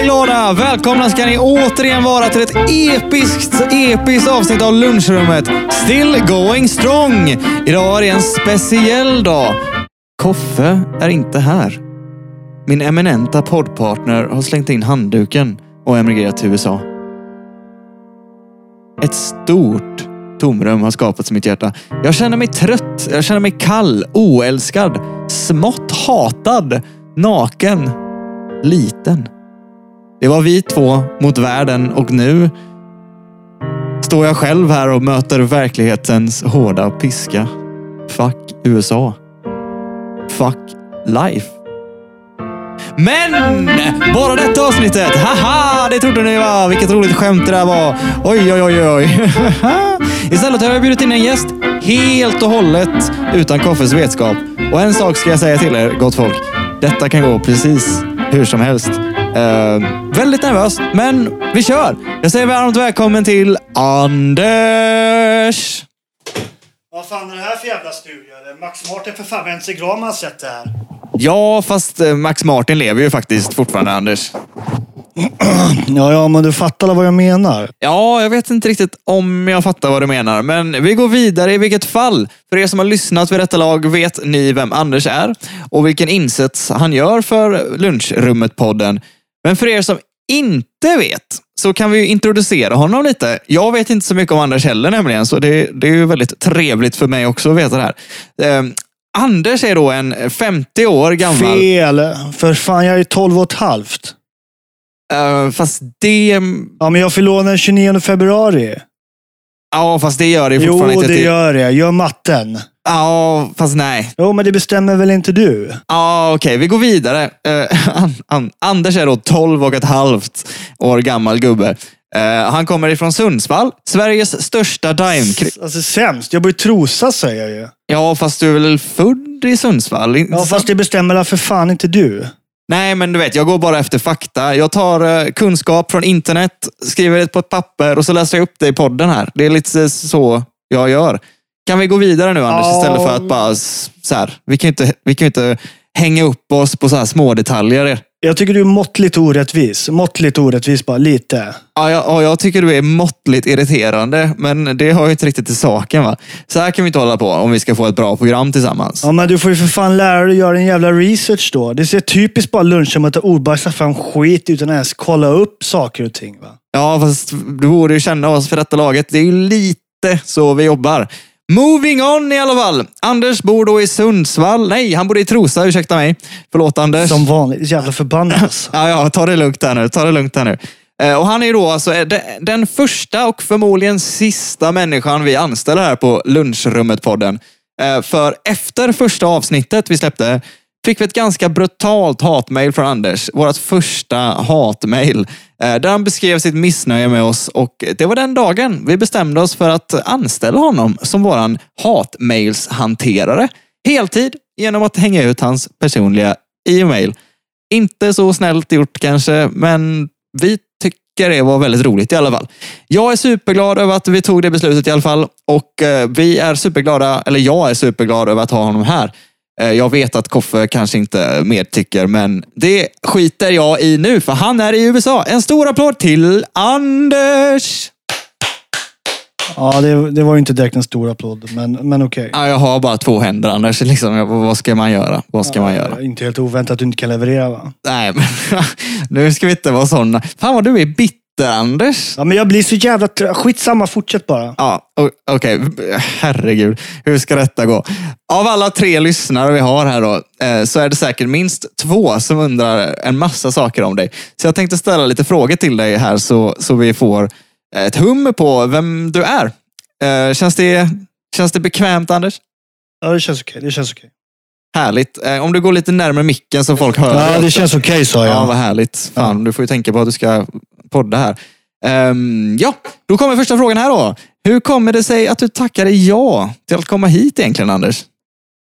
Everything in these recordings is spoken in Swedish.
bli glada! Välkomna ska ni återigen vara till ett episkt, episkt avsnitt av Lunchrummet. Still going strong! Idag är det en speciell dag. Koffe är inte här. Min eminenta poddpartner har slängt in handduken och emigrerat till USA. Ett stort tomrum har skapats i mitt hjärta. Jag känner mig trött, jag känner mig kall, oälskad, smått hatad, naken, liten. Det var vi två mot världen och nu står jag själv här och möter verklighetens hårda piska. Fuck USA. Fuck life. Men! Bara detta avsnittet! Haha! Det trodde ni va? Vilket roligt skämt det där var. Oj, oj, oj, oj. Istället har jag bjudit in en gäst helt och hållet utan Koffes vetskap. Och en sak ska jag säga till er, gott folk. Detta kan gå precis hur som helst. Uh, väldigt nervös, men vi kör. Jag säger varmt välkommen till Anders. Vad fan är det här för jävla studio? Max Martin för fan, Wenzel Graham har sett det här. Ja, fast eh, Max Martin lever ju faktiskt fortfarande, Anders. Ja, ja, men du fattar vad jag menar. Ja, jag vet inte riktigt om jag fattar vad du menar, men vi går vidare i vilket fall. För er som har lyssnat vid detta lag vet ni vem Anders är och vilken insats han gör för Lunchrummet-podden. Men för er som inte vet så kan vi introducera honom lite. Jag vet inte så mycket om Anders heller nämligen, så det, det är ju väldigt trevligt för mig också att veta det här. Eh, Anders är då en 50 år gammal... Fel! För fan, jag är 12 och ett halvt. Uh, fast det... Ja, men jag fyller den 29 februari. Ja, fast det gör det fortfarande jo, inte. Jo, det gör det. Gör matten. Ja, fast nej. Jo, men det bestämmer väl inte du? Ja, okej. Okay. Vi går vidare. Uh, an, an, Anders är då 12 och ett halvt år gammal gubbe. Uh, han kommer ifrån Sundsvall, Sveriges största dime... Alltså sämst. Jag bor i Trosa säger jag ju. Ja, fast du är väl född i Sundsvall? Ja, fast det bestämmer för fan inte du. Nej, men du vet, jag går bara efter fakta. Jag tar uh, kunskap från internet, skriver det på ett papper och så läser jag upp det i podden här. Det är lite så jag gör. Kan vi gå vidare nu Anders, istället för att bara så här, vi kan ju inte, vi kan inte hänga upp oss på så här små detaljer. Jag tycker du är måttligt orättvis. Måttligt orättvis, bara lite. Ja, jag, ja, jag tycker du är måttligt irriterande, men det har ju inte riktigt till saken. va? Så här kan vi inte hålla på om vi ska få ett bra program tillsammans. Ja, men du får ju för fan lära dig att göra en jävla research då. Det ser typiskt bara lunch som att ordbajsa fram skit utan att ens kolla upp saker och ting. Va? Ja, fast du borde ju känna oss för detta laget. Det är ju lite så vi jobbar. Moving on i alla fall. Anders bor då i Sundsvall. Nej, han bor i Trosa. Ursäkta mig. Förlåt Anders. Som vanligt. Jävla förbannat. Alltså. ja, ja, ta det lugnt här nu. Ta det lugnt här nu. Eh, och han är då alltså eh, den första och förmodligen sista människan vi anställer här på Lunchrummet-podden. Eh, för efter första avsnittet vi släppte fick vi ett ganska brutalt hatmail från Anders. Vårt första hatmail. Eh, där han beskrev sitt missnöje med oss och det var den dagen vi bestämde oss för att anställa honom som våran hatmailshanterare. Heltid genom att hänga ut hans personliga e-mail. Inte så snällt gjort kanske, men vi tycker det var väldigt roligt i alla fall. Jag är superglad över att vi tog det beslutet i alla fall och eh, vi är superglada, eller jag är superglad över att ha honom här. Eh, jag vet att Koffe kanske inte mer tycker, men det skiter jag i nu, för han är i USA. En stor applåd till Anders! Ja, det, det var ju inte direkt en stor applåd, men, men okej. Okay. Ja, jag har bara två händer Anders. Liksom, vad ska man göra? Vad ska ja, man göra? Inte helt oväntat att du inte kan leverera va? Nej, men nu ska vi inte vara sådana. Fan vad du är bitter Anders. Ja, men jag blir så jävla trött. Skitsamma, fortsätt bara. Ja, okej. Okay. Herregud, hur ska detta gå? Av alla tre lyssnare vi har här då, eh, så är det säkert minst två som undrar en massa saker om dig. Så jag tänkte ställa lite frågor till dig här så, så vi får ett hum på vem du är. Eh, känns det, känns det bekvämt, Anders? Ja, det känns okej. Okay. Det känns okej. Okay. Härligt. Eh, om du går lite närmare micken så folk hör. Ja, det känns okej okay, sa jag. Ja, vad härligt. Fan, ja. Du får ju tänka på att du ska podda här. Um, ja, då kommer första frågan här då. Hur kommer det sig att du tackade ja till att komma hit egentligen, Anders?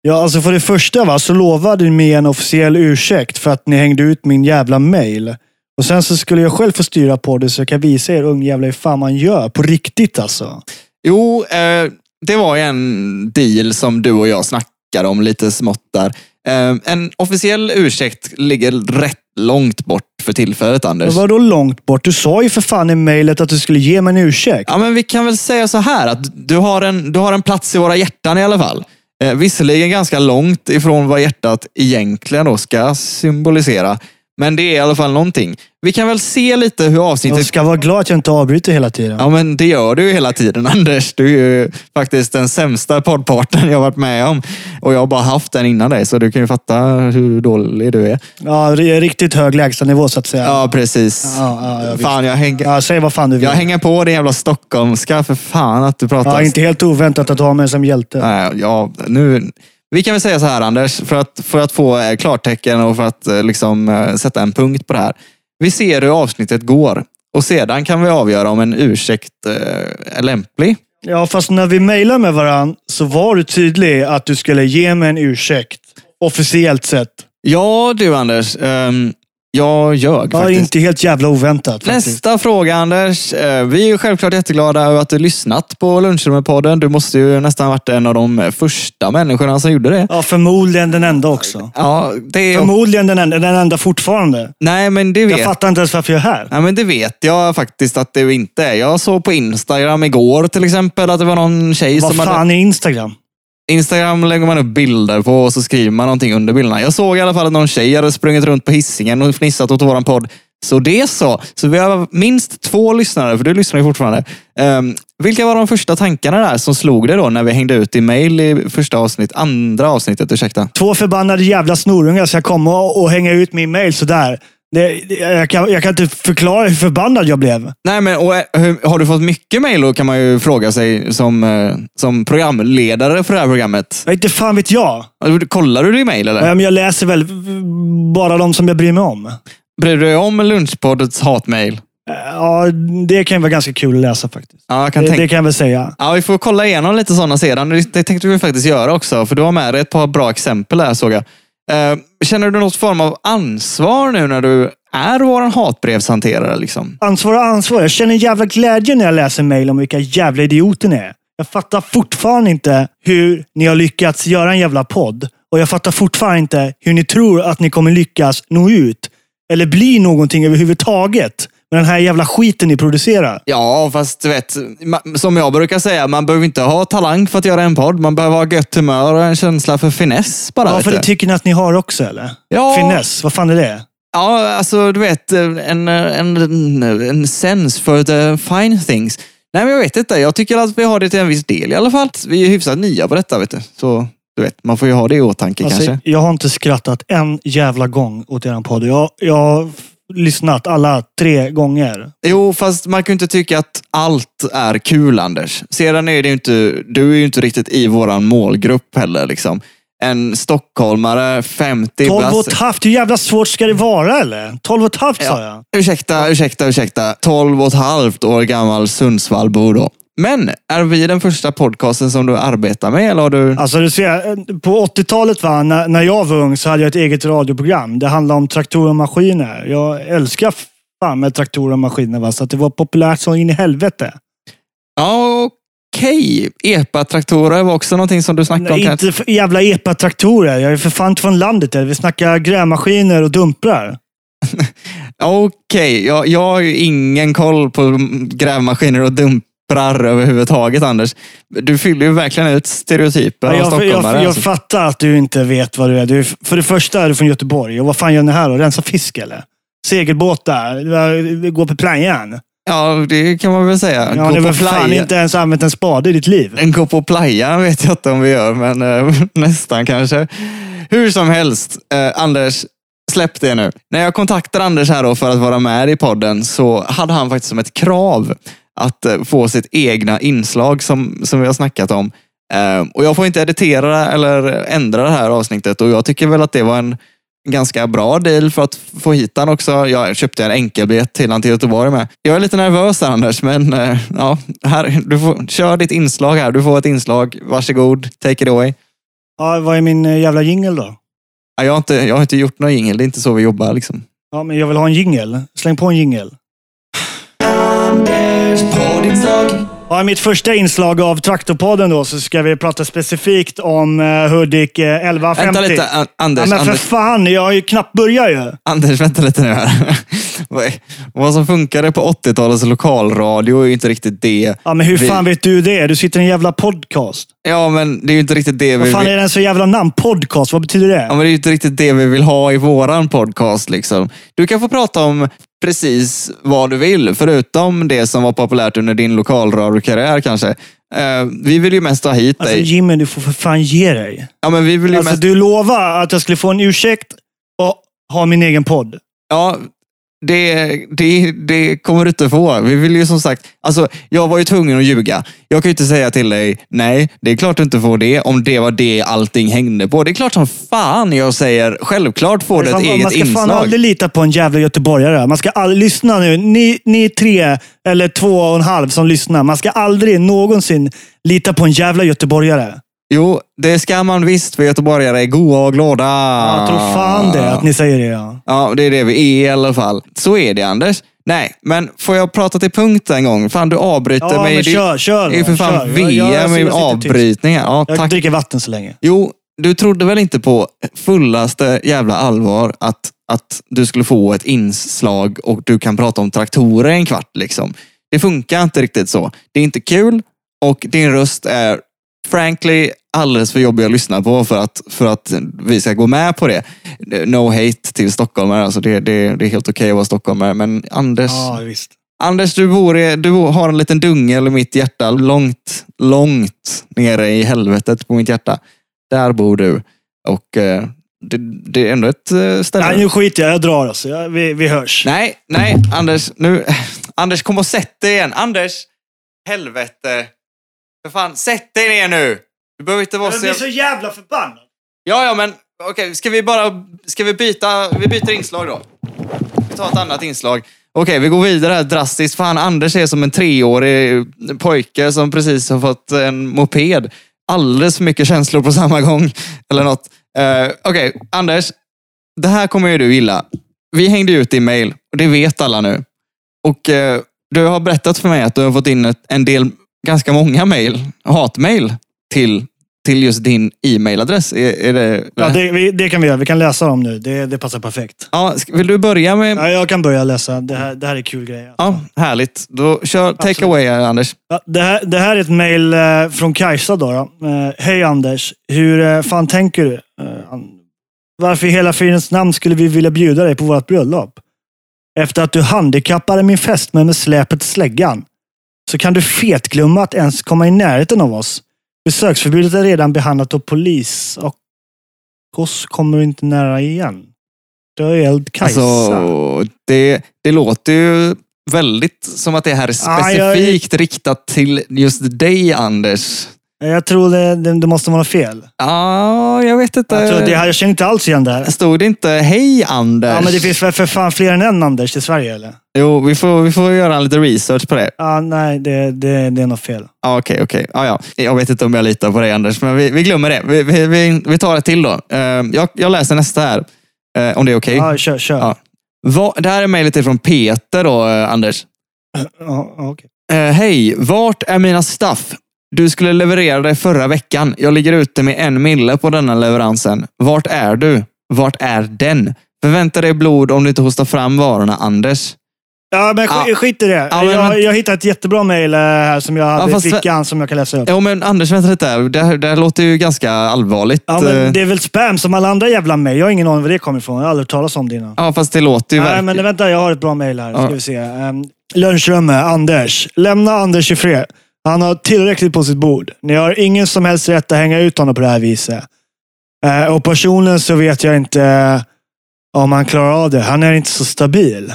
Ja, alltså för det första va, så lovade ni mig en officiell ursäkt för att ni hängde ut min jävla mail. Och sen så skulle jag själv få styra på det så jag kan visa er ungjävlar hur fan man gör. På riktigt alltså. Jo, eh, det var en deal som du och jag snackade snackar om lite smått där. Eh, en officiell ursäkt ligger rätt långt bort för tillfället, Anders. Vadå långt bort? Du sa ju för fan i mejlet att du skulle ge mig en ursäkt. Ja, men vi kan väl säga så här att du har en, du har en plats i våra hjärtan i alla fall. Eh, visserligen ganska långt ifrån vad hjärtat egentligen då ska symbolisera. Men det är i alla fall någonting. Vi kan väl se lite hur Jag avsnittet... ska vara glad att jag inte avbryter hela tiden. Ja, men det gör du ju hela tiden, Anders. Du är ju faktiskt den sämsta poddpartnern jag varit med om. Och jag har bara haft den innan dig, så du kan ju fatta hur dålig du är. Ja, det är riktigt hög lägstanivå så att säga. Ja, precis. Ja, ja, fan, jag hänger, Ja, säg vad fan du vill. jag hänger på din jävla stockholmska, för fan att du pratar. ja, inte helt oväntat att har mig som hjälte. Nej, ja, nu, vi kan väl säga så här Anders, för att, för att få eh, klartecken och för att eh, liksom, eh, sätta en punkt på det här. Vi ser hur avsnittet går och sedan kan vi avgöra om en ursäkt eh, är lämplig. Ja, fast när vi mejlade med varandra så var du tydlig att du skulle ge mig en ursäkt. Officiellt sett. Ja du Anders, ehm, jag ljög Ja, faktiskt. inte helt jävla oväntat faktiskt. Nästa fråga Anders. Eh, Vi är självklart jätteglada över att du lyssnat på Lunchrummet-podden. Du måste ju nästan varit en av de första människorna som gjorde det. Ja, förmodligen den enda också. Ja, det är... Förmodligen den enda, den enda fortfarande. Nej, men det Jag vet fattar inte ens varför jag är här. Ja, men det vet jag faktiskt att du inte är. Jag såg på Instagram igår till exempel att det var någon tjej Vad som fan hade... är Instagram? Instagram lägger man upp bilder på och så skriver man någonting under bilderna. Jag såg i alla fall att någon tjej hade sprungit runt på hissingen och fnissat åt våran podd. Så det så. Så vi har minst två lyssnare, för du lyssnar ju fortfarande. Um, vilka var de första tankarna där som slog dig då när vi hängde ut i mail i första avsnitt, andra avsnittet, ursäkta? Två förbannade jävla snorungar ska komma och hänga ut min mail sådär. Det, jag, kan, jag kan inte förklara hur förbannad jag blev. Nej, men och, eh, hur, har du fått mycket mail då kan man ju fråga sig som, eh, som programledare för det här programmet. Jag inte fan vet jag. Kollar du din mail eller? Ja, men jag läser väl bara de som jag bryr mig om. Bryr du dig om Lunchpoddets hatmail? Ja, det kan vara ganska kul att läsa faktiskt. Ja, kan Det, tänka... det kan jag väl säga. Ja, vi får kolla igenom lite sådana sedan. Det det tänkte vi faktiskt göra också, för du har med dig ett par bra exempel här såg jag. Eh, känner du något form av ansvar nu när du är vår hatbrevshanterare? Liksom? Ansvar och ansvar. Jag känner en jävla glädje när jag läser mejl om vilka jävla idioter ni är. Jag fattar fortfarande inte hur ni har lyckats göra en jävla podd. Och jag fattar fortfarande inte hur ni tror att ni kommer lyckas nå ut. Eller bli någonting överhuvudtaget. Med den här jävla skiten ni producerar. Ja, fast du vet, som jag brukar säga, man behöver inte ha talang för att göra en podd. Man behöver ha gött humör och en känsla för finess bara. Ja, för det tycker ni att ni har också, eller? Ja. Finess, vad fan är det? Ja, alltså du vet, en, en, en sense for the fine things. Nej, men jag vet inte. Jag tycker att vi har det till en viss del i alla fall. Vi är hyfsat nya på detta, vet du. Så du vet, man får ju ha det i åtanke Alltså, kanske. jag har inte skrattat en jävla gång åt er podd. Jag, jag lyssnat alla tre gånger. Jo, fast man kan ju inte tycka att allt är kul, Anders. Sedan är det ju inte, du är ju inte riktigt i våran målgrupp heller. Liksom. En stockholmare, 50 12 och ett halvt, hur jävla svårt ska det vara eller? 12 och ett halvt sa jag. Ursäkta, ursäkta, ursäkta. 12 och ett halvt år gammal Sundsvallbo då. Men är vi den första podcasten som du arbetar med? Eller har du... Alltså du ser, på 80-talet va, när, när jag var ung så hade jag ett eget radioprogram. Det handlade om traktorer och maskiner. Jag älskar fan med traktorer och maskiner. Va? Så att det var populärt så in i helvete. Ja, okej. Epa-traktorer var också någonting som du snackade om. Nej, inte jävla epa-traktorer. Jag är för fan inte från landet. Eller? Vi snackar grävmaskiner och dumprar. Okej, jag, jag har ju ingen koll på grävmaskiner och dumprar överhuvudtaget, Anders. Du fyller ju verkligen ut stereotyper av jag, jag, stockholmare. jag, alltså. fattar att du inte vet vad du är. Du, för det första är du från Göteborg. Och vad fan gör ni här då? Rensa fisk eller? Segelbåtar? Gå på playan? Ja, det kan man väl säga. Ja, Gå på fan playa. inte ens använt en spade i ditt liv? En gå på playa vet jag inte om vi gör, men eh, nästan kanske. Hur som helst, eh, Anders, släpp det nu. När jag kontaktade Anders här då för att vara med i podden så hade han faktiskt som ett krav att eh, få sitt egna inslag som, som vi har snackat om. Eh, och jag får inte editera eller ändra det här avsnittet och jag tycker väl att det var en ganska bra deal för att få hit han också. Jag köpte en enkelbiljett till han till Göteborg med. Jag är lite nervös där Anders, men eh, ja, här, du får, kör ditt inslag här. Du får ett inslag. Varsågod, take it away. Ja, vad är min eh, jävla jingel då? Ja, Jag har inte, jag har inte gjort någon jingel, det är inte så vi jobbar. Liksom. Ja, men jag vill ha en jingel. Släng på en jingel. Ja, I mitt första inslag av Traktorpodden då, så ska vi prata specifikt om uh, Hudik uh, 1150. Vänta lite, An- Anders. Ja, men för Anders, fan, jag har ju knappt börjat ju. Anders, vänta lite nu här. Vad- Vad som funkade på 80-talets lokalradio är ju inte riktigt det. Ja, men hur vi- fan vet du det? Du sitter i en jävla podcast. Ja, men det är ju inte riktigt det vi Vad fan vill... är det så jävla namn? Podcast, vad betyder det? Ja, men det är ju inte riktigt det vi vill ha i våran podcast. Liksom. Du kan få prata om precis vad du vill, förutom det som var populärt under din lokalradiokarriär kanske. Eh, vi vill ju mest ha hit Alltså dig. Jimmy, du får för fan ge dig. Ja, men vi vill ju Alltså, mest... du lovade att jag skulle få en ursäkt och ha min egen podd. Ja, det, det, det kommer du inte få. Vi vill ju som sagt... Alltså, jag var ju tvungen att ljuga. Jag kan ju inte säga till dig, nej, det är klart du inte får det, om det var det allting hängde på. Det är klart som fan jag säger, självklart får du ett eget man ska fan inslag. aldrig lita på en jävla göteborgare. Man ska aldrig, lyssna nu. Ni, ni tre eller två och en halv som lyssnar. Man ska aldrig någonsin lita på en jävla göteborgare. Jo, det ska man visst, för göteborgare är goa och glada. Jag tror fan det, att ni säger det. Ja. Ja, det är det vi är i alla fall. Så är det, Anders. Nej, men får jag prata till punkt en gång? Fan, du avbryter Ja, mig. men kör, kör Det är då, för fan kör. Jag- VM jag- i jag sitter tyst. avbrytningar. Ja, Jag tack. dricker vatten så länge. Jo, du trodde väl inte på fullaste jävla allvar att, att du skulle få ett inslag och du kan prata om traktorer i en kvart. Liksom. Det funkar inte riktigt så. Det är inte kul och din röst är frankly alldeles för jobbig att lyssna på för att, för att vi ska gå med på det. No hate till stockholmare. Alltså det, det, det är helt okej att vara stockholmare. Men Anders, Ja. Anders, du, bor i, du har en liten dungel i mitt hjärta. Långt, långt nere i helvetet på mitt hjärta. Där bor du. Och eh, det, det är ändå ett eh, ställe. Nej, nu skiter jag. Jag drar alltså. Jag, vi, vi hörs. nej, nej, Anders. Nu, Anders, kom och sätt dig igen. Anders, helvete. För fan, sätt dig ner nu. Du behöver inte vara Jag så... blir så jävla förbannad. Ja, ja, men okej, ska vi bara... Ska vi byta... Vi byter inslag då. Vi tar ett annat inslag. Okej, vi går vidare här drastiskt. Fan, Anders är som en treårig pojke som precis har fått en moped. Alldeles för mycket känslor på samma gång. Eller något. Uh, Okej, Anders. Det här kommer ju du gilla. Vi hängde ut din mail och det vet alla nu. Och eh, du har berättat för mig att du har fått in ett, en del, ganska många mail, hatmail till, till just din e-mailadress. Är, är det, Ja, det, vi, det kan vi göra. Vi kan läsa dem nu. Det, det passar perfekt. Ja, vill du börja med... Ja, jag kan börja läsa. Det här, det här är kul grejer. Ja, härligt. Då kör take Absolut. away, Anders. Ja, det, här, det här är ett mejl eh, från Kajsa. Då, då. Eh, Hej Anders. Hur eh, fan tänker du? Varför i hela fridens namn skulle vi vilja bjuda dig på vårt bröllop? Efter att du handikappade min fästmö med släpet släggan så kan du fetglömma att ens komma i närheten av oss. Besöksförbudet är redan behandlat av polis och oss kommer du inte nära igen. Död Kajsa. Alltså, det, det låter ju väldigt som att det här är Ja, jag- specifikt riktat till just dig, Anders. Jag tror det, det, det måste vara fel. Ja, jag vet inte. Jag, tror det jag känner inte alls igen det här. Stod det inte hej, Anders? Ja, men det finns väl för fan fler än en Anders i Sverige, eller? Jo, vi får, vi får göra lite research på det. Ja, nej, det, det, det är något fel. Ja, Okej, okej. Ja, ja. Jag vet inte om jag litar på dig, Anders, men vi, vi glömmer det. Vi, vi, vi, vi tar ett till då. Eh, jag, jag läser nästa här, eh, om det är okej. Ja, kör. kör. Ja. Vad- Det här är mejlet ifrån Peter då, eh, Anders. Ja, ja, okej. Eh, Hej, vart är mina staff? Du skulle leverera det förra veckan. Jag ligger ute med en mille på denna leveransen. Vart är du? Vart är den? Förvänta dig blod om du inte hostar fram varorna, Anders. ja, men sk- Ja. skit i det. Ja, men- jag, jag hittade ett jättebra mejl eh, här som jag hade fast- i fickan som jag kan läsa upp. Jo, men Anders, vänta lite. Det, här- det här låter ju ganska allvarligt. Ja, Eh, men det är väl spam som alla andra jävla mejl. Jag har ingen aning var det kommer ifrån. Jag har aldrig hört talas om det innan. Ja, fast det låter ju Nej, verkligen... men vänta. Jag har ett bra mejl här. Ska Ja. vi se. Um, lunchrummet. Anders. Lämna Anders i fred. Han har tillräckligt på sitt bord. Ni har ingen som helst rätt att hänga ut honom på det här viset. Eh, och personligen så vet jag inte eh, om han klarar av det. Han är inte så stabil.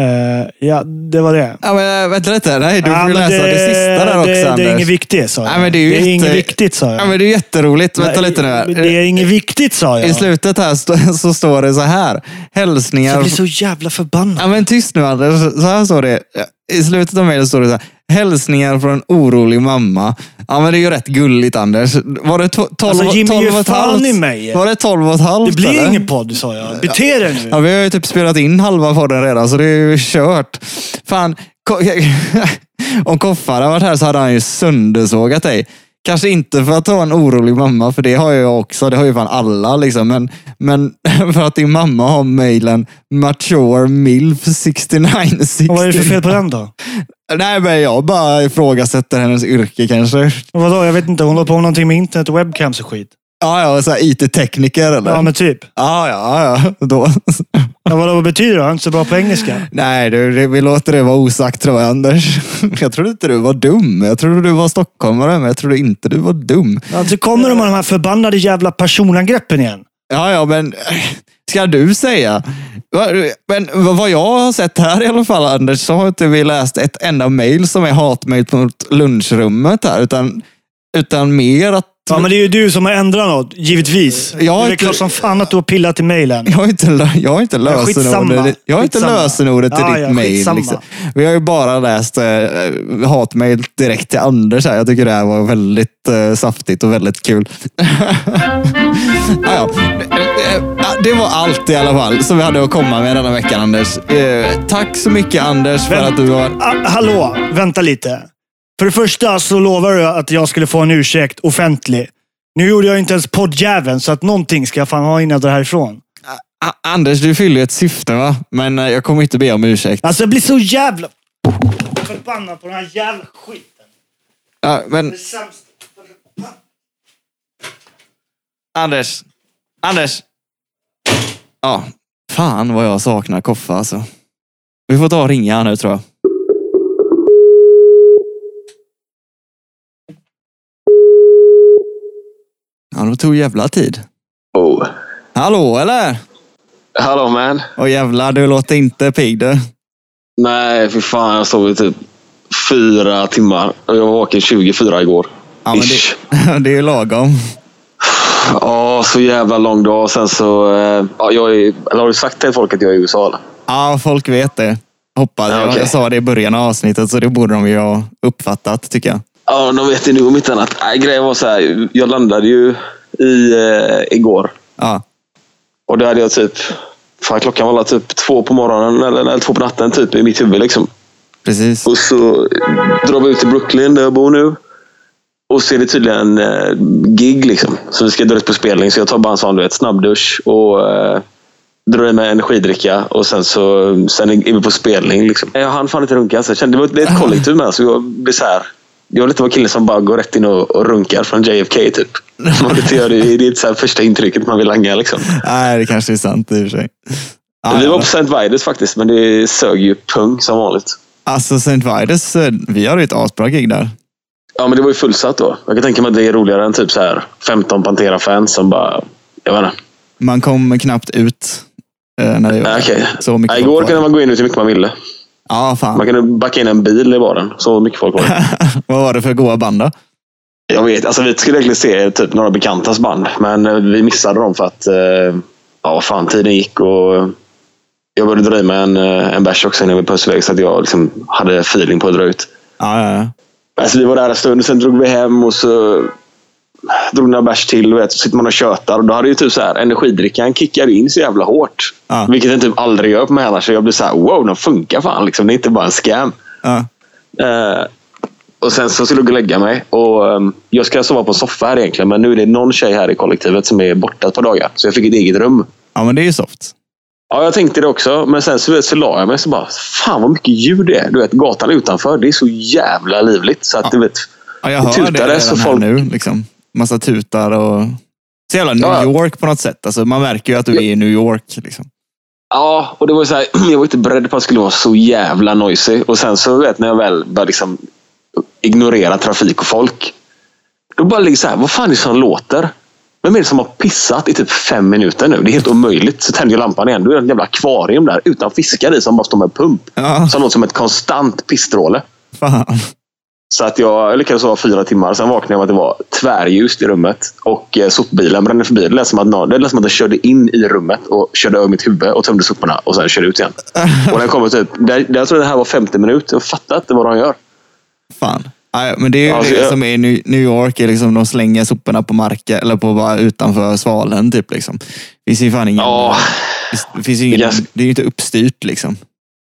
Eh, ja, det var det. Ja, men, äh, vänta lite. Nej, du Ja, får men läsa det, sista där också, det, Anders. det är inget viktigt, sa jag. Ja, men det är det är jätte- inget viktigt, sa jag. Ja, men det är jätteroligt. Vänta Nej, lite nu. Det är inget viktigt, sa jag. I slutet här stå, så står det så här. Hälsningar... jag blir så jävla förbannad. Ja, men tyst nu Anders. Så här står det. I slutet av mejlet står det så här. Hälsningar från en orolig mamma. Ja, men det är ju rätt gulligt Anders. Var det to- 12, Alltså, Jimmy, 12 ge och ett halvt? i mig. Var det 12 och ett halvt? Det blir eller? ingen podd, sa jag. Bete dig nu. Ja, vi har ju typ spelat in halva podden redan, så det är ju kört. Fan. om Koffa hade varit här så hade han ju söndersågat dig. Kanske inte för att ha en orolig mamma, för det har jag också. Det har ju fan alla. Liksom. Men, men för att din mamma har mejlen mature milf 6960. Och vad är det för fel på den då? Nej, men jag bara ifrågasätter hennes yrke kanske. Vadå, jag vet inte. Hon håller på med någonting med internet och webcams och skit. Ja, ja, så IT-tekniker eller? Ja, men typ. Ja, ja, ja. Då. Ja, vadå, vad betyder det? Jag är inte så bra på engelska. Nej, du, vi låter det vara osagt tror jag, Anders. Jag trodde inte du var dum. Jag trodde du var stockholmare, men jag trodde inte du var dum. Alltså kommer de med de här förbannade jävla personangreppen igen. Ja, ja, men eh, ska du säga? Men vad jag har sett här i alla fall, Anders, så har inte vi läst ett enda mejl som är hatmejl mot lunchrummet här, utan, utan mer att Ja, men det är ju du som har ändrat något, givetvis. Jag det är inte- klart som fan att du har pillat i mejlen. Jag har inte, jag har lösenordet, jag har inte lösenordet till Ja, ditt ja, skitsamma. Liksom. Vi har ju bara läst eh, hatmail direkt till Anders. Här. Jag tycker det här var väldigt eh, saftigt och väldigt kul. ja, ja. Eh, eh, ja, Det var allt i alla fall som vi hade att komma med denna veckan, Anders. Eh, tack så mycket, Anders, för Vänt- att du var... Ah, hallå, vänta lite. För det första så lovar du att jag skulle få en ursäkt offentlig. Nu gjorde jag inte ens poddjäveln, så att någonting ska jag fan ha innan jag drar härifrån. A- Anders, du fyller ju ett syfte, va? Men eh, jag kommer inte be om ursäkt. Alltså jag blir så jävla förbannad på den här jävla skiten. Ja, men Det. Anders. Anders. Ja, fan vad jag saknar Koffa alltså. Vi får ta och ringa han nu tror jag. Ja, det tog jävla tid. Oh. Hallå eller? Hallå man. Åh jävlar, du låter inte pigg du. Nej, för fan. Jag sov i typ fyra timmar. Jag var vaken 24 igår. Ja, det, det är lagom. Ja, så jävla lång dag. Sen så... eh, Ja, jag är, eller har du sagt till folk att jag är i USA? Eller? Ja, folk vet det. Hoppas Ja, jag. okej. Jag sa det i början av avsnittet, så det borde de ju ha uppfattat tycker jag. Ja, de vet det nu om inte annat. Nej, grejen var så här. Jag landade ju i, eh, igår. Ja, Och då hade jag typ... Fan, klockan var typ två på morgonen eller, eller två på natten typ i mitt huvud. Liksom. precis. Och så drar vi ut till Brooklyn där jag bor nu. Och så är det tydligen eh, gig liksom. Så vi ska direkt på spelning. Så jag tar bara en sån du vet, snabbdusch och eh, drar i mig energidricka. Och sen så sen är vi på spelning. Liksom. Jag hann fan inte runka. Så jag kände, det, var, är ett kollektiv med. Så jag blir så här. Jag vill inte vara killen som bara går rätt in och, och runkar från JFK typ. Man inte göra det, det är inte så första intrycket man vill langa. Liksom. Nej, det kanske är sant i och för sig. Ja, vi var på St. Vitus faktiskt, men det sög ju pung som vanligt. Alltså St. Vitus, eh, vi hade ju ett asbra gig där. Ja, men det var ju fullsatt då. Jag kan tänka mig att det är roligare än typ så här 15 Pantera-fans som bara... Jag vet inte. Man kom knappt ut eh, när det var okej. så mycket Nej, igår kunde man gå in hur mycket man ville. Ja, fan. Man kunde backa in en bil i baren. Så mycket folk var det. Vad var det för goa band då? Jag vet, alltså vi skulle egentligen se typ några bekantas band. Men eh, vi missade dem för att... Eh, ja, fan, tiden gick och... Jag började dra i mig en, eh, en bärs också innan vi pussade iväg. Så att jag liksom hade feeling på att dra ut. Ja, ja, ja. Alltså, vi var där en stund, sen drog vi hem och så drog några bärs till. Vet, så sitter man och tjötar. Och då hade ju typ så här, energidrickan kickar in så jävla hårt. Ja. Vilket den typ aldrig gör på mig annars. Så jag blir så här, wow, den funkar fan. Liksom. Det är inte bara en scam. ja. Eh, och sen så skulle jag gå och lägga mig. Och, ehm, jag ska sova på en soffa här egentligen. Men nu är det någon tjej här i kollektivet som är borta ett par dagar. Så jag fick ett eget rum. ja men det är ju soft. Ja, jag tänkte det också. Men sen så, så la jag mig så bara, fan vad mycket ljud det är. Du vet, gatan utanför, det är så jävla livligt. Så att, du vet, Ja, jag Det hör det redan så här folk- nu. Liksom. Massa tutar och... Så jävla New. York på något sätt. Alltså, man märker ju att du är i New York. Liksom. Ja, och det var så här, jag var inte beredd på att det skulle vara så jävla noisy. Och sen så vet när jag väl började liksom ignorera trafik och folk. Då bara ligger så här, vad fan är det som låter? Vem är det som har pissat i typ fem minuter nu? Det är helt omöjligt. Så tänder jag lampan igen. Då är det en jävla akvarium där utan fiskar i som bara står med pump. Ja, Som låter som ett konstant pissstråle. fan. Så att jag, lyckades sova fyra timmar. Sen vaknade jag av att det var tvärljust i rummet. Och eh, sopbilen brände förbi. Det lät som att, någon, det lät som att den körde in i rummet och körde över mitt huvud och tömde soporna och sen körde ut igen. Och den kommer typ... Det, jag tror det här var 50 minuter. Jag fattar inte vad de gör. fan. Men det är ju Alltså, det som är i New York. Är liksom, de slänger soporna på marken eller på bara utanför svalen. Typ, liksom. Det finns ju fan ingen... Ja, Det finns ingen, Yes. det är ju inte uppstyrt liksom.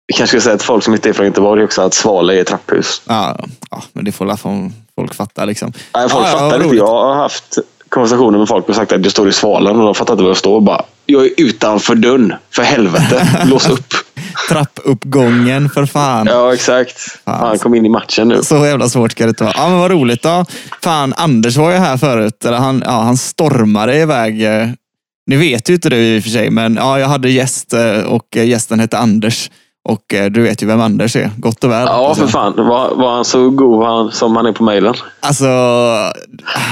Vi kanske ska säga att folk som inte är från Göteborg också, att Svale är trapphus. Ja, ja men det får från folk fatta liksom. Nej, folk Ja, ja, fattar vad inte. Jag har haft konversationer med folk och sagt att jag står i Svalen och de fattar inte var jag står. Bara, jag är utanför dörren. För helvete. Lås upp. Trappuppgången för fan. Ja, exakt. Han kom in i matchen nu. Så jävla svårt ska det inte vara. Ja, men vad roligt då. Fan, Anders var ju här förut. Eller han, ja, han stormade iväg. eh, Ni vet ju inte det i och för sig, men ja, jag hade gäst eh, och eh, gästen hette Anders. Och eh, du vet ju vem Anders är. Gott och väl. Ja, för fan. Var, var han så god han, som han är på mejlen? Alltså,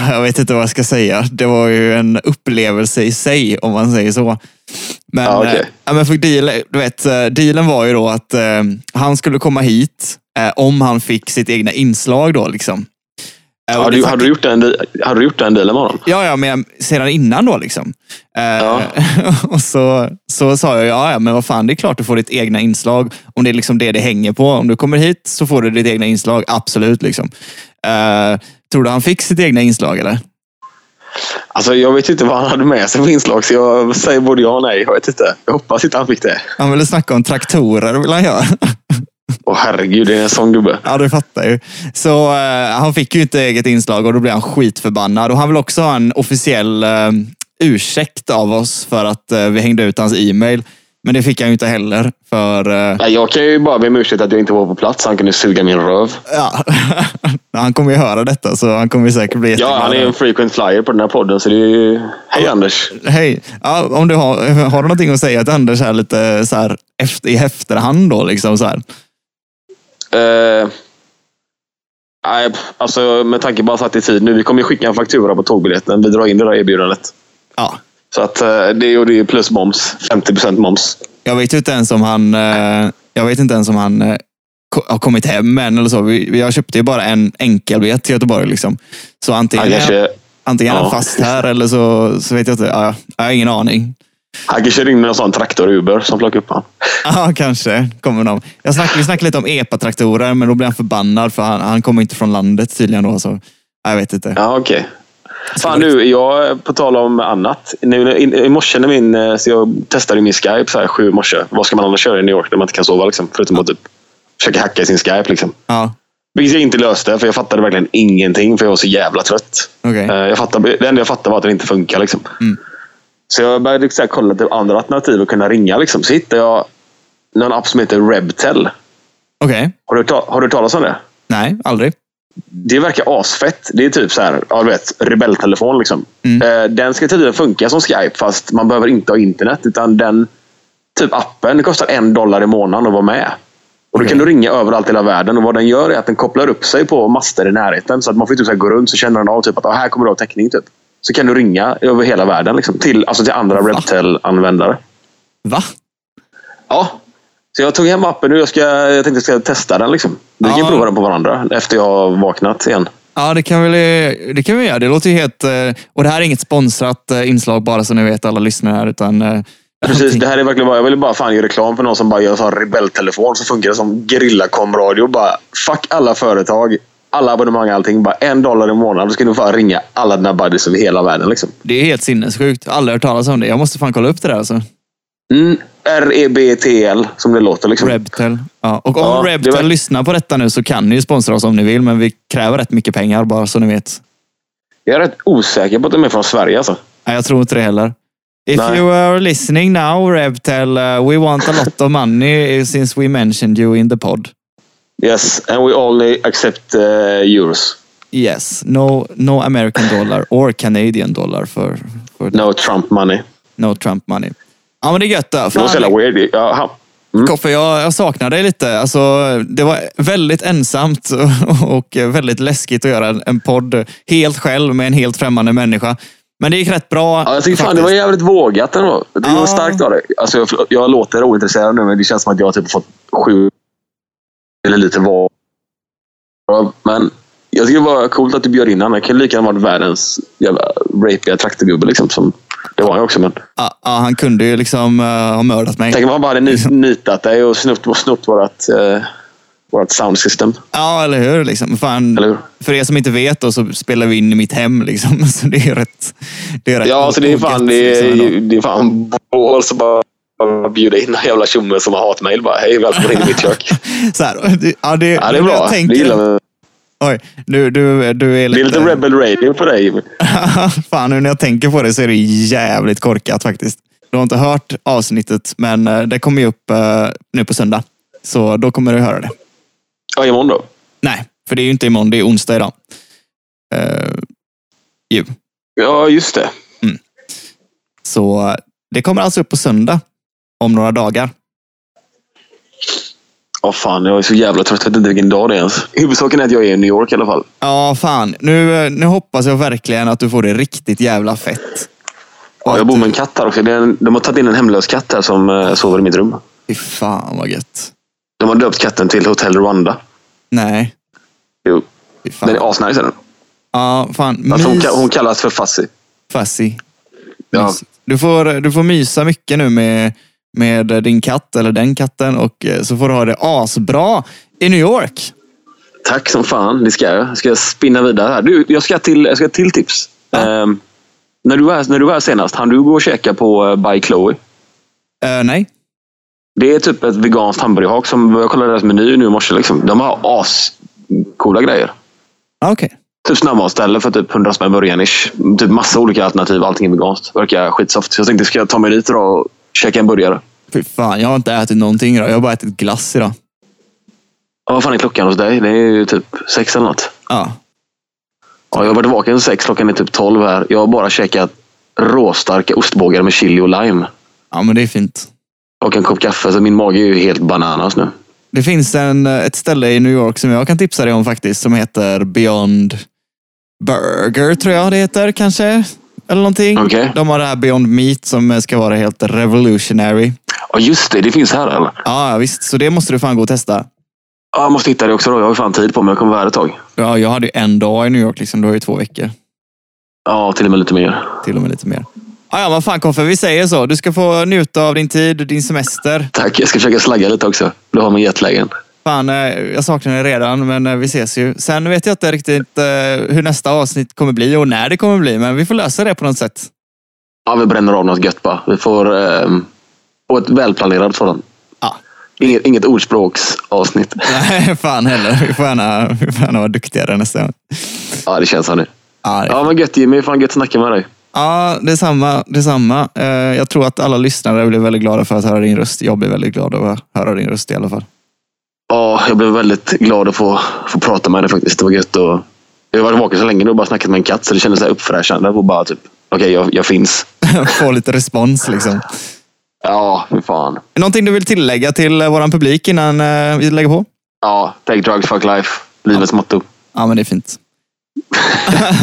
jag vet inte vad jag ska säga. Det var ju en upplevelse i sig, om man säger så. Men, Ja, okej. eh, ja, men för deal, du vet, eh, dealen var ju då att eh, han skulle komma hit eh, om han fick sitt egna inslag. då liksom. Har du, har du gjort den, har du gjort den dealen med honom? Ja, ja, men sedan innan då liksom. Eh, Ja. och så, så sa jag, ja, ja, men vad fan, det är klart du får ditt egna inslag. Om det är liksom det det hänger på. Om du kommer hit så får du ditt egna inslag, absolut. Liksom. Eh, tror du han fick sitt egna inslag eller? Alltså, jag vet inte vad han hade med sig för inslag, så jag säger både ja och nej. Jag vet inte. Jag hoppas inte han fick det. Han ville snacka om traktorer, vill han göra. Åh herregud, det är en sån gubbe. ja, du fattar ju. Så eh, han fick ju inte eget inslag och då blev han skitförbannad. Och han vill också ha en officiell eh, ursäkt av oss för att eh, vi hängde ut hans e-mail. Men det fick han ju inte heller. För eh, Nej, Jag kan ju bara be om ursäkt att jag inte var på plats. Han kunde suga min röv. Ja, han kommer ju höra detta så han kommer ju säkert bli Ja, jätteglad. han är en frequent flyer på den här podden, så det är ju... Hej Anders! Hej, ja, om du har, har du någonting att säga till Anders här lite så här efter, i efterhand då? Liksom så här. Eh, nej, alltså med tanke på att satt i tid nu. Vi kommer ju skicka en faktura på tågbiljetten. Vi drar in det där erbjudandet. Ja, Så att eh, det, och det är plus moms. 50% moms. jag vet inte ens om han, eh, jag vet inte ens om han eh, har kommit hem än eller så. Jag köpte ju bara en enkelbiljett till Göteborg. Liksom. Så antingen, Han kanske, antingen är han ja. fast här eller så, så vet jag inte. Ja, jag har ingen aning. Han kanske ringde en sån traktor-Uber som plockade upp honom. Ja, kanske kommer de. Jag snack, vi snackade lite om EPA-traktorer, men då blev han förbannad för han, han kommer inte från landet tydligen. Då, så, jag vet inte. Ja, okej. Fan nu, jag på tal om annat. Nu, i, I morse när min, eh, så jag testade min Skype så här, sju i morse. Vad ska man annars köra i New York när man inte kan sova? Liksom, förutom att typ, försöka hacka i sin Skype. Liksom. Ja, Vilket jag inte löste, för jag fattade verkligen ingenting. För jag var så jävla trött. okej. Eh, Jag fattade, det enda jag fattade var att det inte funkar. Liksom. Mm. Så jag började liksom, kolla till andra alternativ att kunna ringa. Liksom. Så hittade jag någon app som heter Rebtel. Okej. Har du, har du hört talas om det? Nej, aldrig. Det verkar asfett. Det är typ så här, ja, du vet, rebelltelefon. Liksom. Mm. Eh, Den ska tydligen funka som Skype fast man behöver inte ha internet. Utan den typ appen det kostar en dollar i månaden att vara med. Och då Okej. kan du ringa överallt i hela världen. Och vad den gör är att den kopplar upp sig på master i närheten. Så att man får typ så här gå runt så känner den av typ att ah, här kommer du ha täckning. Typ. Så kan du ringa över hela världen. Liksom, till, alltså till andra Va? Rebtel-användare. Va? Ja. Så jag tog hem appen nu. Jag, ska, jag tänkte jag ska testa den. Liksom. Vi kan Ja. prova den på varandra efter jag har vaknat igen. Ja, det kan, väl, det kan vi göra. Det låter ju helt... eh, Och det här är inget sponsrat eh, inslag bara så ni vet alla lyssnare här. Utan, eh, Precis, det här är verkligen bara, jag ville bara fan göra reklam för någon som bara gör en rebelltelefon som funkar som gerillakomradio. Bara fuck alla företag, alla abonnemang, allting. Bara en dollar i månaden. Då ska du fan ringa alla dina buddies över hela världen. Liksom. det är helt sinnessjukt. Aldrig hört talas om det. Jag måste fan kolla upp det där. Alltså. Mm, R-E-B-T-L som det låter. Liksom. Rebtel. Ja. Och om Ja, Rebtel var- lyssnar på detta nu så kan ni ju sponsra oss om ni vill. Men vi kräver rätt mycket pengar bara så ni vet. Jag är rätt osäker på att de är från Sverige. Alltså. Nej, jag tror inte det heller. If Nej. you are listening now, Rebtel, uh, we want a lot of money since we mentioned you in the pod. Yes, and we only accept uh, euros. Yes, no, no American dollar or Canadian dollar för, för No Trump money. no Trump money. Ja, men det är gött. Det var så jävla weird. Ja, han- Mm. Koffe, jag, jag saknar dig lite. Alltså, det var väldigt ensamt och, och väldigt läskigt att göra en, en podd helt själv med en helt främmande människa. Men det gick rätt bra. Ja, jag tycker fan det var jävligt vågat ändå. Det var Ja. starkt av dig. Alltså, jag, jag låter ointresserad nu, men det känns som att jag typ fått sju eller lite var. Men jag tycker det var coolt att du bjöd in honom. Han kan lika gärna varit världens jävla rapiga traktorgubbe. Liksom, som, det var han också. Men Ja, ja, han kunde ju liksom uh, ha mördat mig. tänk om han bara hade nit, nitat dig och snott, och snott vårt, uh, vårt sound system. Ja, eller hur? Liksom. Fan, Eller hur? För er som inte vet då, så spelar vi in i mitt hem. Liksom. Så det är rätt, det är rätt Ja, alltså det är fan, det liksom, är, det är fan balls bara bara bjuda in en jävla tjomme som har hatmejl. Bara, hej, välkommen in i mitt kök. Så här, ja, det, Ja, det är bra. Jag tänker, Det gillar oj, du, du, du är Det lite... är lite rebel radio på dig. Fan, nu när jag tänker på det så är det jävligt korkat faktiskt. Du har inte hört avsnittet, men eh, det kommer ju upp eh, nu på söndag. Så då kommer du höra det. Ja, imorgon då. Nej, för det är ju inte imorgon, det är onsdag idag. Uh, ju. Ja, just det. Så det kommer alltså upp på söndag om några dagar. Åh fan, jag är så jävla trött. Jag vet inte vilken dag det är ens. Huvudsaken är att jag är i New York i alla fall. Ja, fan. Nu, nu hoppas jag verkligen att du får det riktigt jävla fett. Ja, jag bor med en katt här också. En, de har tagit in en hemlös katt här som eh, sover i mitt rum. Fy fan vad gött. De har döpt katten till Hotel Rwanda. Nej. Jo, den är asnice. Den. Ja, fan. Alltså, hon, hon kallas för Fuzzy. Fuzzy. Ja. Du, får, du får mysa mycket nu med, med din katt eller den katten och eh, så får du ha det asbra i New York. Tack som fan. Det ska jag. Jag ska spinna vidare här. Du, jag ska till, jag ska till tips. Ehm, när, du var, när du var här senast, hann du gå och käka på uh, By Chloe? Eh, nej. Det är typ ett veganskt hamburgerhak som jag kollade deras meny nu i morse. Liksom. De har ascoola grejer. Ah, Okej. Typ snabbmatsställe för typ 100 spänn burgaren. Typ massa olika alternativ. Allting är veganskt. Verkar skitsoft. Så jag tänkte, ska jag ta mig dit idag och käka en burgare? Fy fan, jag har inte ätit någonting idag. Jag har bara ätit glass idag. Ja, vad fan är klockan hos dig? Det är ju typ sex eller något. Ja. Ja, jag har varit vaken sex. Klockan är typ tolv här. Jag har bara käkat råstarka ostbågar med chili och lime. ja, men det är fint. Och en kopp kaffe. Så min mage är ju helt bananas nu. Det finns en, ett ställe i New York som jag kan tipsa dig om faktiskt som heter Beyond Burger, tror jag det heter kanske. Eller någonting. Okej. De har det här Beyond Meat som ska vara helt revolutionary. Ja, just det. Det finns här eller? Ja, visst. Så det måste du fan gå och testa. Ja, jag måste hitta det också då. Jag har ju fan tid på mig. Jag kommer vara här ett tag. Ja, jag hade ju en dag i New York, liksom. du har ju två veckor. Ja, till och med lite mer. Till och med lite mer. Ja, ja, vad fan Koffe, vi säger så. Du ska få njuta av din tid, din semester. Tack. Jag ska försöka slagga lite också. Du har mig jetlagen. Fan, eh, jag saknar dig redan, men eh, vi ses ju. Sen vet jag inte riktigt eh, hur nästa avsnitt kommer bli och när det kommer bli, men vi får lösa det på något sätt. Ja, vi bränner av något gött bara. Vi får eh, ett välplanerat sådant. Ja. Inget, inget ordspråksavsnitt. Nej, fan heller. Vi får gärna, vi får gärna vara duktigare nästa gång. Ja, det känns så nu. Ja, Ja, men gött Jimmy. Fan gött att snacka med dig. ja detsamma. detsamma. Jag tror att alla lyssnare blir väldigt glada för att höra din röst. Jag blir väldigt glad att höra din röst i alla fall. Ja, jag blev väldigt glad att få, få prata med dig faktiskt. Det var gött. Och jag har varit vaken så länge nu och bara snackat med en katt så det kändes så uppfräschande. Och bara typ, okej, jag, jag finns. Få lite respons liksom. Ja, för fan. Någonting du vill tillägga till eh, våran publik innan eh, vi lägger på? Ja, take drugs, fuck life. Livets motto. Ja, men det är fint.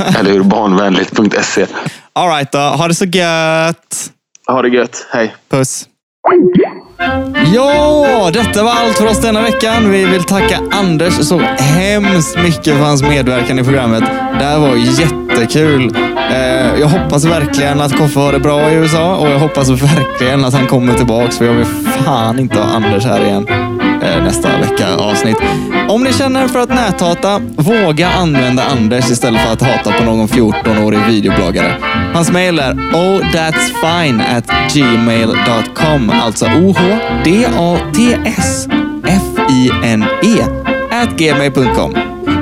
Eller hur? Barnvänligt.se. All right då. Ha det så gött. Ha det gött. Hej. Puss. Ja, detta var allt för oss denna veckan. Vi vill tacka Anders så hemskt mycket för hans medverkan i programmet. Det här var jättekul. Eh, jag hoppas verkligen att Koffe har det bra i USA och jag hoppas verkligen att han kommer tillbaks för jag vill fan inte ha Anders här igen Eh, nästa vecka avsnitt. Om ni känner för att näthata, våga använda Anders istället för att hata på någon 14-årig videobloggare. Hans mail är oh that's fine at gmail.com,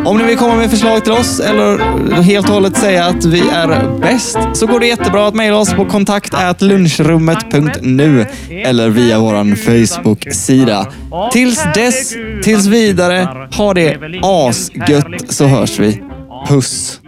om ni vill komma med förslag till oss eller helt och hållet säga att vi är bäst så går det jättebra att mejla oss på kontaktlunchrummet.nu eller via vår Facebook-sida. Tills dess, tills vidare, ha det asgött så hörs vi. Puss!